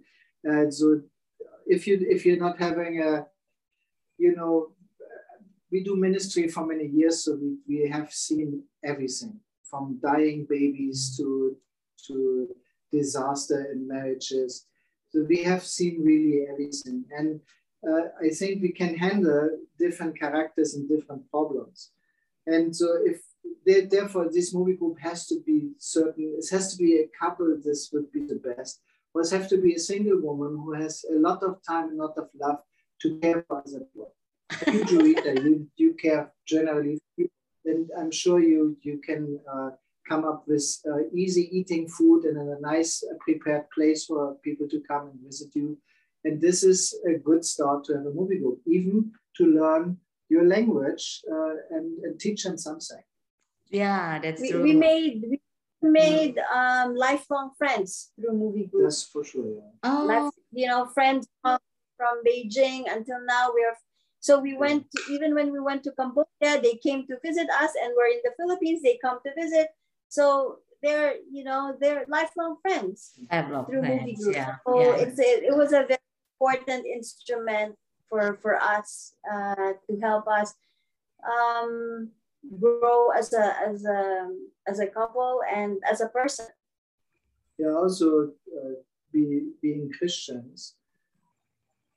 uh, so if you if you're not having a you know we do ministry for many years so we, we have seen everything from dying babies to to disaster in marriages. So we have seen really everything. And uh, i think we can handle different characters and different problems. And so if they, therefore this movie group has to be certain it has to be a couple this would be the best. Or it have to be a single woman who has a lot of time a lot of love to care for other people. You, Joita, you, you care generally, and I'm sure you you can uh, come up with uh, easy eating food and a nice uh, prepared place for people to come and visit you. And this is a good start to have a movie group, even to learn your language uh, and, and teach them something. Yeah, that's we, true. we made we made um, lifelong friends through movie groups. That's for sure. Yeah. oh, That's you know friends from, from Beijing until now we're so we went to, even when we went to Cambodia they came to visit us and we're in the Philippines they come to visit so they're you know they're lifelong friends lifelong through movie friends. group Yeah, so yeah. it's a, it was a very important instrument for for us uh, to help us um, grow as a as a as a couple and as a person Yeah, also uh, be, being Christians,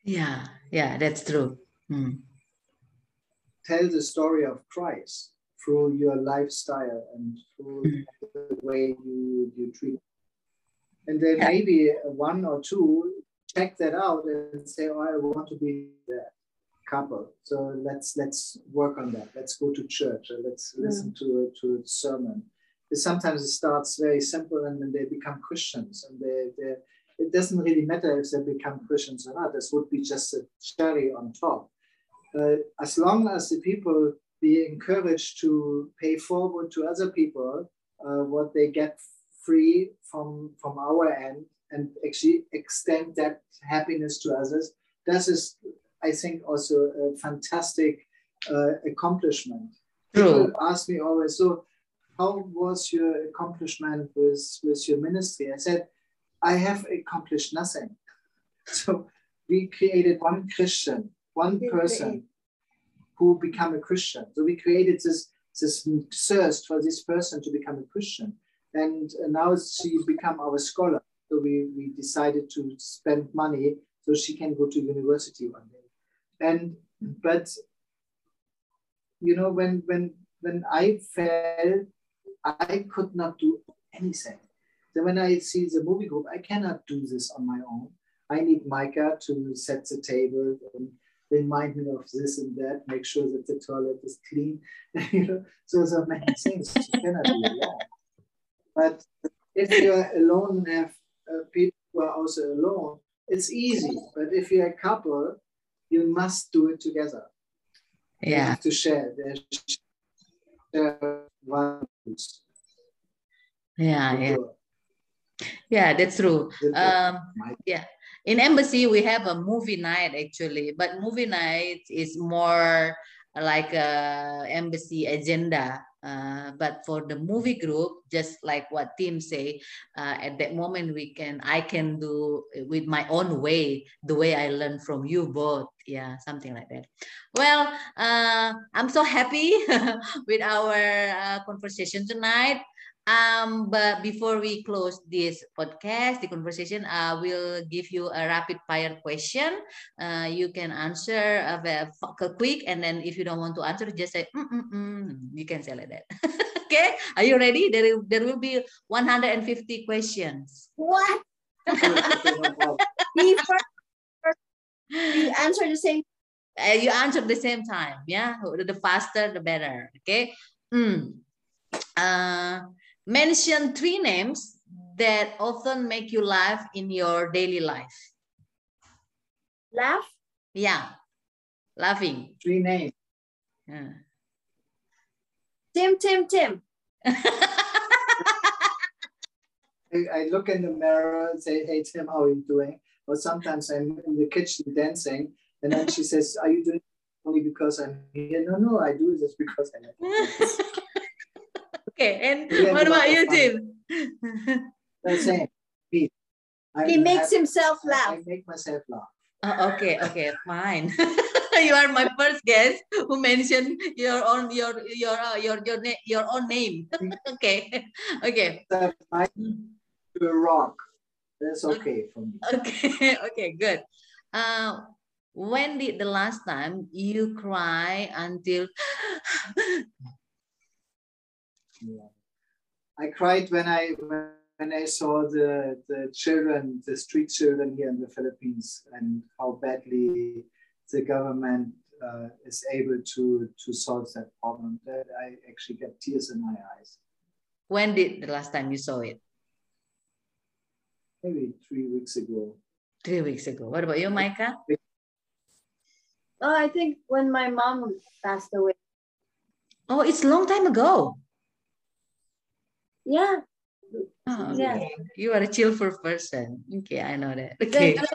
yeah, yeah, that's true. Hmm. tell the story of Christ through your lifestyle and through Mhm. the way you, you treat. And then Yeah. maybe one or two check that out and say, "Oh, I want to be that couple." So let's let's work on that. Let's go to church or let's listen to a, to a sermon. Sometimes it starts very simple and then they become Christians, and they, they it doesn't really matter if they become Christians or not. This would be just a cherry on top uh, as long as the people be encouraged to pay forward to other people uh, what they get free from from our end and actually extend that happiness to others. This is, I think, also a fantastic uh, accomplishment. People ask me always, so how was your accomplishment with, with your ministry? I said, I have accomplished nothing. <laughs> So we created one Christian, one person who become a Christian. So we created this, this thirst for this person to become a Christian. And uh, now she become our scholar. So we, we decided to spend money so she can go to university one day. And but you know when when when I fell, I could not do anything. So when I see the movie group, I cannot do this on my own. I need Micah to set the table and remind me of this and that, make sure that the toilet is clean. <laughs> you know, so there are many things you cannot do alone. But if you're alone and have uh, people who are also alone, it's easy. But if you're a couple, you must do it together. Yeah. You have to share. Values. Yeah, yeah. Yeah, that's true. Um, yeah. In embassy, we have a movie night actually, but movie night is more like a embassy agenda. Uh, but for the movie group, just like what Tim say, uh, at that moment we can, I can do with my own way, the way I learned from you both. Yeah, something like that. Well, uh, I'm so happy <laughs> with our uh, conversation tonight. Um, but before we close this podcast, the conversation, I uh, will give you a rapid fire question. Uh, you can answer a very quick, and then if you don't want to answer, just say mm -mm -mm. You can say like that. <laughs> okay, are you ready? There, there will be 150 questions. What? <laughs> we you answer the same. Uh, you answer the same time. Yeah, the faster the better. Okay. Mm. Uh, Mention three names that often make you laugh in your daily life. Laugh? Yeah, laughing. Three names. Yeah. Tim, Tim, Tim. <laughs> I look in the mirror and say, hey, Tim, how are you doing? Or sometimes I'm in the kitchen dancing and then she says, are you doing only because I'm here? No, no, I do this because I like Okay, <laughs> and yeah, what about you, Tim? The same. Me. he makes himself laugh. I make myself laugh. Oh, okay, okay, fine. <laughs> you are my first guest who mentioned your own your your uh, your your name your own name. <laughs> okay, <laughs> okay. To a rock. That's okay for me. Okay, okay, good. Uh, when did the last time you cry until <gasps> yeah. I cried when I when I saw the the children, the street children here in the Philippines, and how badly the government uh, is able to to solve that problem. That I actually get tears in my eyes. When did the last time you saw it? Maybe three weeks ago. Three weeks ago. What about you, Micah? Oh, I think when my mom passed away. Oh, it's a long time ago. Yeah. Oh, yeah. Okay. You are a cheerful person. Okay, I know that. Okay. <laughs>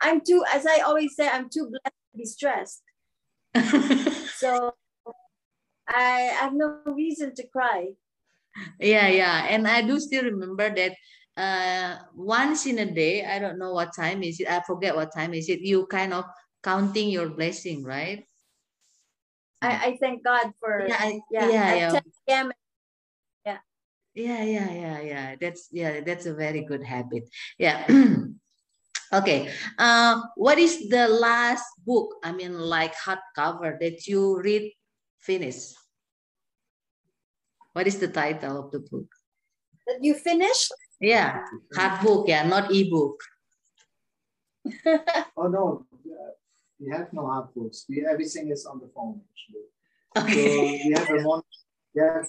I'm too, as I always say, I'm too blessed to be stressed. <laughs> so I have no reason to cry. Yeah, yeah. And I do still remember that uh, once in a day, I don't know what time is it, I forget what time is it, you kind of counting your blessing, right? I, I thank God for yeah, I, yeah, yeah, yeah. 10 p.m. Yeah. Yeah, yeah, yeah, yeah. That's yeah, that's a very good habit. Yeah. <clears throat> okay. Uh, what is the last book? I mean, like hardcover that you read finish? What is the title of the book? That you finished? Yeah, hard book. Yeah, not ebook. <laughs> oh no, we have no hard books. We everything is on the phone actually. Okay. So we have a morning, we have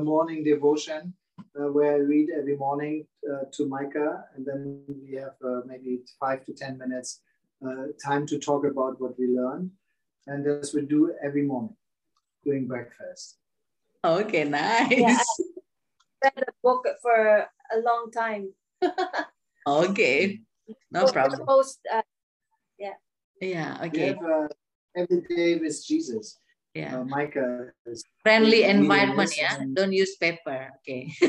a morning devotion uh, where I read every morning uh, to Micah, and then we have uh, maybe five to ten minutes uh, time to talk about what we learned. and that's what we do every morning, during breakfast. Okay, nice. Yeah, I read the book for a long time. <laughs> Okay, no For problem. the Most, uh, Yeah, We okay. have uh, every day with Jesus. Yeah. Uh, Micah is Friendly environment, yeah. Don't use paper. Okay. <laughs>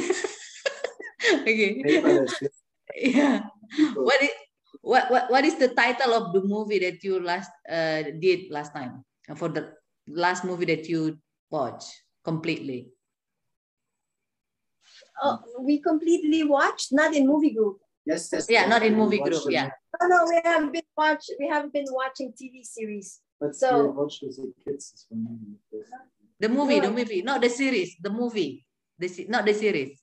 okay. paperless <laughs> Yeah. people. What is what, what what is the title of the movie that you last uh did last time? For the last movie that you watched completely. oh, we completely watched, not in movie group. Yes, that's Yeah, not in movie group, yeah. Oh no, we haven't been watch. We haven't been watching TV series. But So- we watched with the kids. It's from movie. The movie, the movie, not the series, the movie. The se- not the series.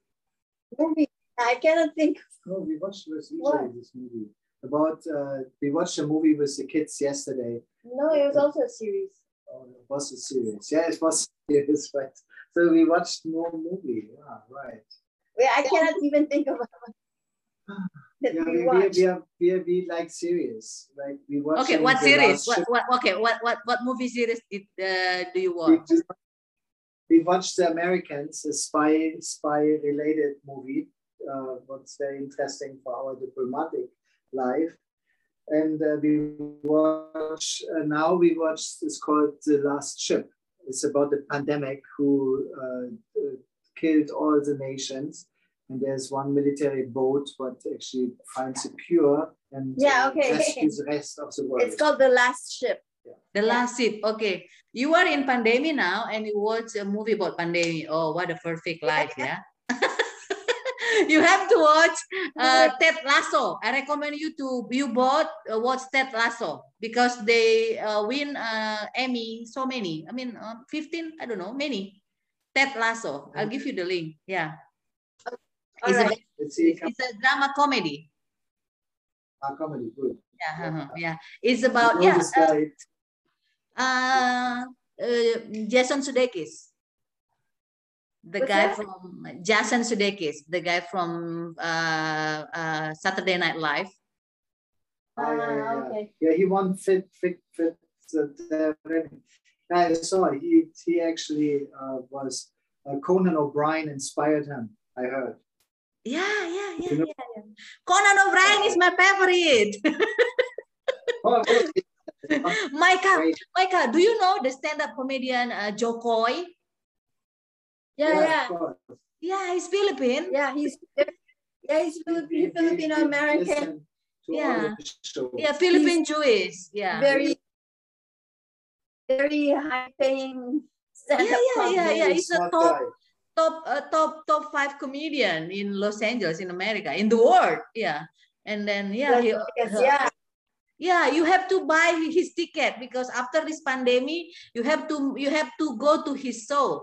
Movie. I cannot think. No, we watched this What? usually this movie about. Uh, we watched a movie with the kids yesterday. No, it was also a series. Oh, it was a series. Yeah, it was serious, <laughs> right? So we watched more movie. Yeah, right. Wait, I cannot even think of <sighs> that Yeah, we we, we, watched. we, are, we, are, we like series. Like we watch. Okay, what series? What, what okay, what what what movie series did uh, do you watch? we watched the Americans, a spy spy related movie. Uh, what's very interesting for our diplomatic life. And uh, we watch uh, now. We watch. It's called The Last Ship. It's about the pandemic who uh, killed all the nations. And there's one military boat what actually finds a cure and Yeah, uh, okay. rescues the rest of the world. It's called The Last Ship. The last ship. Okay. You are in pandemic now and you watch a movie about pandemic. Oh, what a perfect life, yeah. <laughs> you have to watch uh, <laughs> Ted Lasso. I recommend you to you both uh, watch Ted Lasso because they uh, win uh, Emmy so many. I mean, uh, 15, I don't know, many. Ted Lasso. I'll give you the link. Yeah. All It's, a, right. It's a it's a drama comedy. a comedy. Good. Yeah, Yeah. uh-huh, yeah. It's about yeah. uh, uh, uh, Jason Sudeikis. The What's guy that? from Jason Sudeikis, the guy from uh, uh, Saturday Night Live. Ah, yeah, yeah, Ah, okay. Yeah, he won fit, fit, fit. The, I saw he he actually uh, was uh, Conan O'Brien inspired him. I heard. Yeah, yeah, yeah, You know- yeah, yeah. Conan O'Brien is my favorite. <laughs> Oh, Micah, great. Micah, do you know the stand-up comedian uh, Jo Koy? Yeah, yeah, of course. Yeah, he's Philippine. yeah. He's yeah, he's Filip- We- we- Filipino American. listen to all Yeah. Yeah, Philippine Jewish. Yeah. Very, very high paying stand-up Yeah, yeah, yeah, comedy. yeah. He's a top guy. Top uh, top top five comedian in Los Angeles in America in the world. Yeah, and then yeah, he, Yes, uh, yeah. yeah, you have to buy his ticket because after this pandemic, you have to you have to go to his show.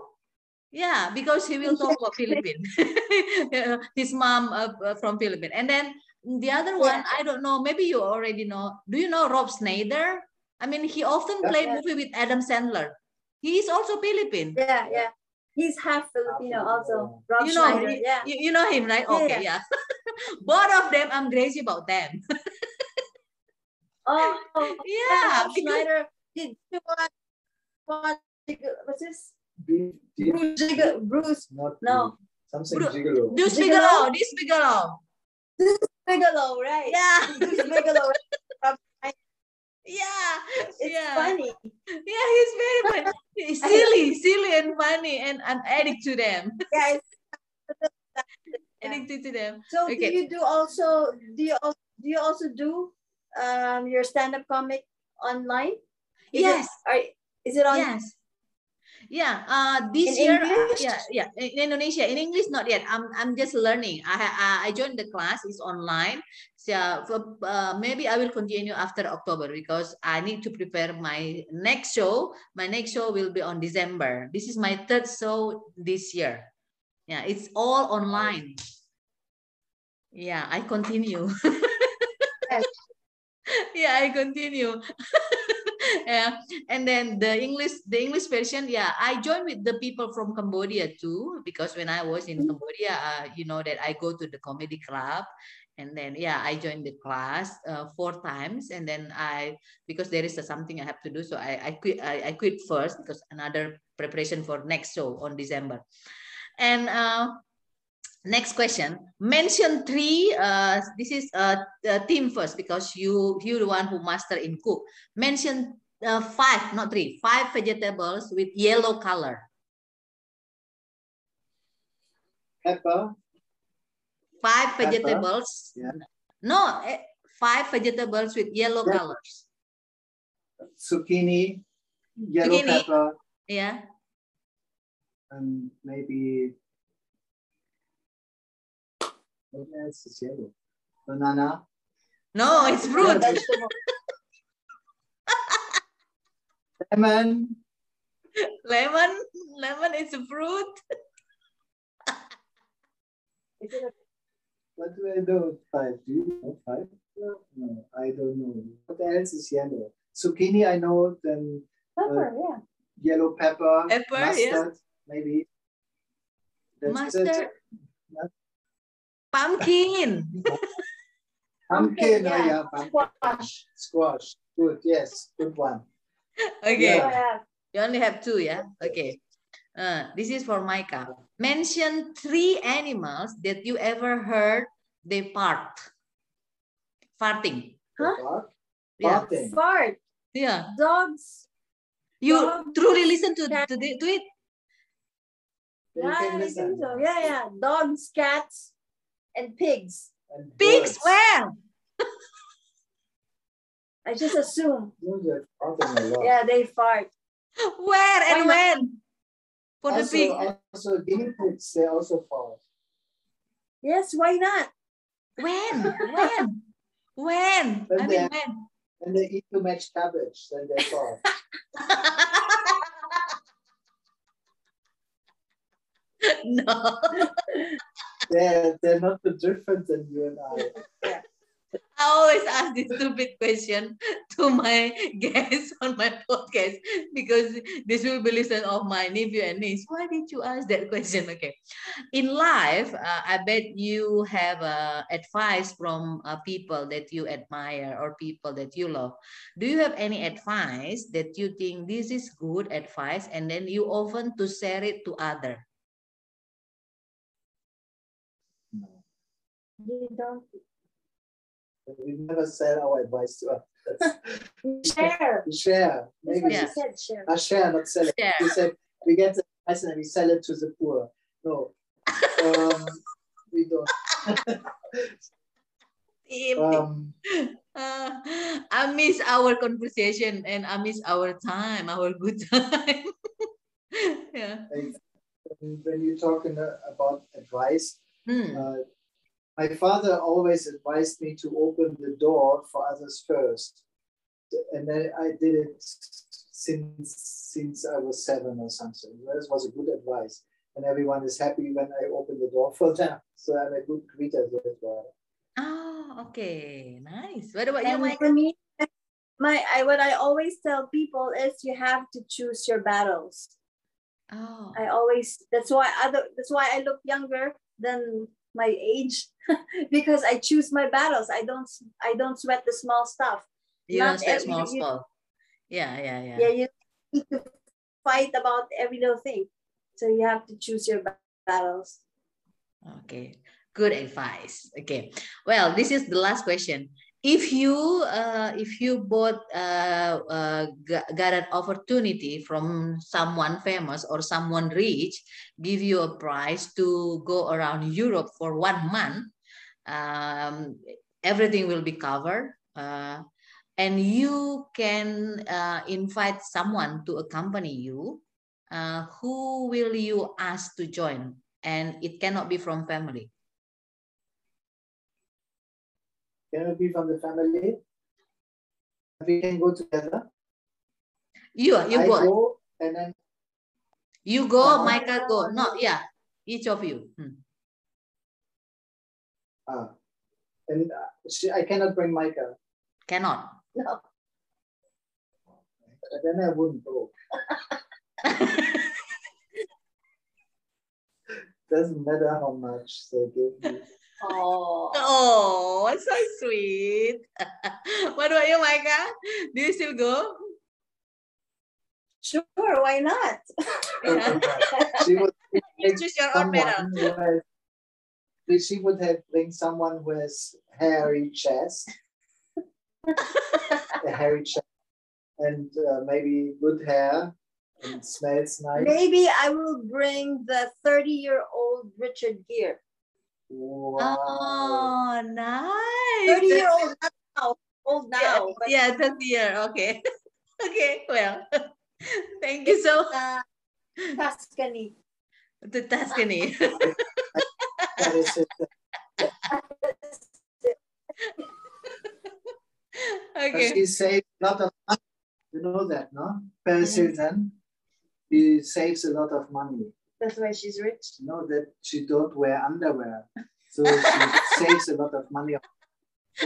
Yeah, because he will talk about Philippines. <laughs> His mom uh, uh, from Philippines, and then the other one I don't know. Maybe you already know. Do you know Rob Schneider? I mean, he often played Yeah. movie with Adam Sandler. He is also Philippine. Yeah, yeah. He's half Filipino also. Rob you know, Schneider, you, yeah. you, you know him, right? Okay, yeah. <laughs> Both of them, I'm crazy about them. Oh, <laughs> Yeah, Rob because- Schneider. Did you watch, watch what's this? Be- be- Bruce, Bruce not No. something Bru- gigolo. Deuce Bigalow? Bigalow, Deuce Bigalow. Bigalow, right? Yeah, Bruce Bigalow. <laughs> yeah, It's yeah. funny. Yeah, he's very funny. <laughs> Silly, silly and funny, and I'm addict to them. Yeah. <laughs> Addicted to them. So Okay. do you do also do you al- do you also do um your stand-up comic online? Is Yes. It, are, is it on Yes. Yeah. Uh, this In year, uh, yeah, yeah. In Indonesia, in English, not yet. I'm, I'm just learning. I, I joined the class. It's online. So for, uh, maybe I will continue after October because I need to prepare my next show. My next show will be on December. This is my third show this year. Yeah, it's all online. Yeah, I continue. Yes. <laughs> yeah, I continue. <laughs> yeah, and then the English, the English version. Yeah, I joined with the people from Cambodia too because when I was in Cambodia, uh, you know that I go to the comedy club, and then yeah i joined the class uh, four times. And then i because there is a, something i have to do so i, I quit I, I quit first because another preparation for next show on december. And uh, next question. Mention three uh, this is uh, team first because you you the one who master in cook. Mention uh, five not three five vegetables with yellow color. Pepper five vegetables. Yeah. No, eh, five vegetables with yellow yeah. colors. Zucchini, yellow Zucchini. pepper. Yeah. And maybe else is yellow? Banana. No, it's fruit. lemon. Lemon. Lemon is a fruit. Is it a what do I do? Five. Do you know five? No, no, I don't know. What else is yellow? Zucchini, I know. Then pepper, uh, yeah. Yellow pepper, pepper, mustard, yeah. maybe. That's mustard. Pumpkin. <laughs> pumpkin, oh yeah, pumpkin. Squash. Squash. Good, yes, good one. Okay. Yeah. You only have two, yeah? Okay. Uh, this is for Micah. Mention three animals that you ever heard they part. Farting. Huh? Yeah. Fart. Yeah. Dogs. You Dogs. truly listen to, to, the, to it? Yeah, I think so. Yeah, yeah. Dogs, cats, and pigs. And pigs where? <laughs> I just assume. yeah, they fart. Where and when? For also, the pig. Also, guinea pigs, they also fall. Yes, why not? When? when? When? when I mean, when? When they eat too much cabbage, then they fall. <laughs> no. they're, they're not the different than you and I. Yeah. I always ask this stupid question to my <laughs> guests on my podcast because this will be listened of my nephew and niece. Why did you ask that question? Okay. In life, uh, I bet you have uh, advice from uh, people that you admire or people that you love. Do you have any advice that you think this is good advice and then you often to share it to other? You don't we never sell our advice to others. <laughs> share. share. Maybe yeah. said, share. Uh, share, not sell it. Share. We said we get the advice and we sell it to the poor. No. Um, we don't. <laughs> um, uh, I miss our conversation and I miss our time, our good <laughs> time. yeah. When you're talking about advice, hmm. uh, my father always advised me to open the door for others first. And then I did it since since I was seven or something. That was a good advice. And everyone is happy when I open the door for them. So I'm a good greeter as well. Oh, okay. Nice. What about and you, Mike? For me, my I what I always tell people is you have to choose your battles. Oh. I always that's why other that's why I look younger than my age <laughs> because I choose my battles. I don't I don't sweat the small stuff. You Not don't sweat every, small stuff. Yeah, yeah, yeah. Yeah, you need to fight about every little thing. So you have to choose your battles. Okay, good advice. Okay, well, this is the last question if you uh, if you both uh, uh, got an opportunity from someone famous or someone rich give you a prize to go around europe for one month um, everything will be covered uh, and you can uh, invite someone to accompany you uh, who will you ask to join? And it cannot be from family Can we be from the family? We can go together. You, you I go. go and then you go, Michael go. No, yeah, each of you. Hmm. Ah, and uh, she, I cannot bring Michael. Cannot. No. Then I wouldn't go. <laughs> Doesn't matter how much they give me. Oh. Oh, so sweet. <laughs> what about you, Micah? Do you still go? Sure, why not? <laughs> She would <laughs> You choose your own medal. someone she would have bring someone with hairy chest, a hairy chest, and uh, maybe good hair and smells nice. Maybe I will bring the 30 year old Richard Gere. Wow. Oh, nice. 30 year old now, old Yeah, now. but, yeah, that's the year. Okay. <laughs> okay, well, <laughs> thank you so uh, Tuscany. The Tuscany. That is it. But okay. she saves a lot of money. You know that, no? Paris Hilton, she saves a lot of money. That's why she's rich. No, that she don't wear underwear. So she <laughs> saves a lot of money.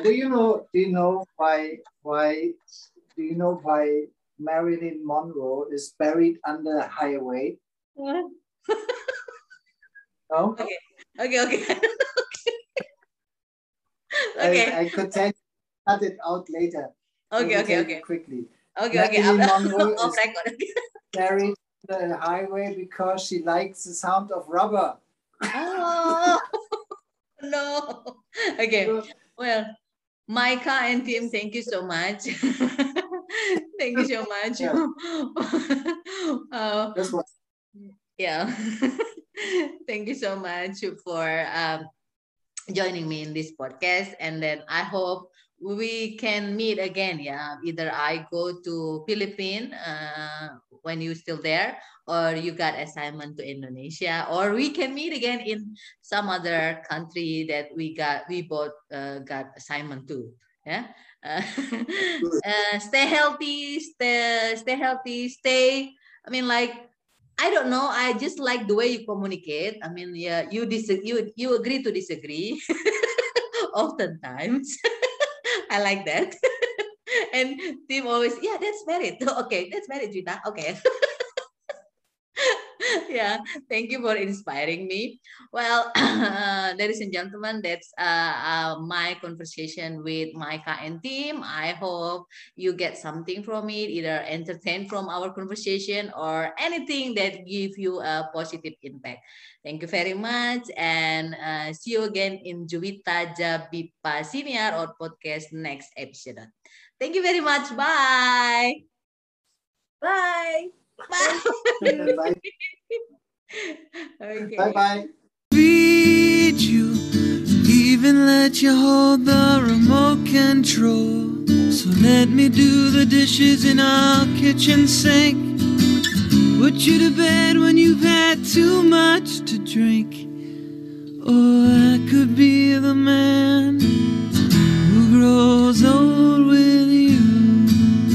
Do you know do you know why why do you know why Marilyn Monroe is buried under a highway? No? Okay, okay. <laughs> I, okay, I could tell cut it out later. Okay, okay, okay. Quickly. Okay, okay. Marilyn <laughs> I'm Monroe off is- record. Buried a highway because she likes the sound of rubber. Oh <laughs> no. Okay. Well, Micah and Tim, thank you so much. <laughs> thank you so much. Yeah. <laughs> uh, yeah. thank you so much for um, joining me in this podcast. And then I hope we can meet again. Yeah, either I go to Philippines uh, when you're still there, or you got assignment to Indonesia, or we can meet again in some other country that we got we both uh, got assignment to. Yeah. Uh, <laughs> uh, stay healthy. Stay stay healthy. Stay. I mean, like I don't know. I just like the way you communicate. I mean, yeah, you disagree, you you agree to disagree. <laughs> Oftentimes, <laughs> <laughs> I like that. <laughs> and Tim always, yeah, that's married. <laughs> Okay, that's married, Gina. Okay. <laughs> yeah, thank you for inspiring me. Well, <clears throat> ladies and gentlemen, that's uh, uh, my conversation with Micah and Tim. I hope you get something from it, either entertain from our conversation or anything that give you a positive impact. Thank you very much and uh, see you again in Juwita Jabipa Senior or podcast next episode. Thank you very much. Bye. Bye. Bye. bye <laughs> okay. bye bye. feed you, even let you hold the remote control. So let me do the dishes in our kitchen sink. Put you to bed when you've had too much to drink. Or I could be the man who grows old with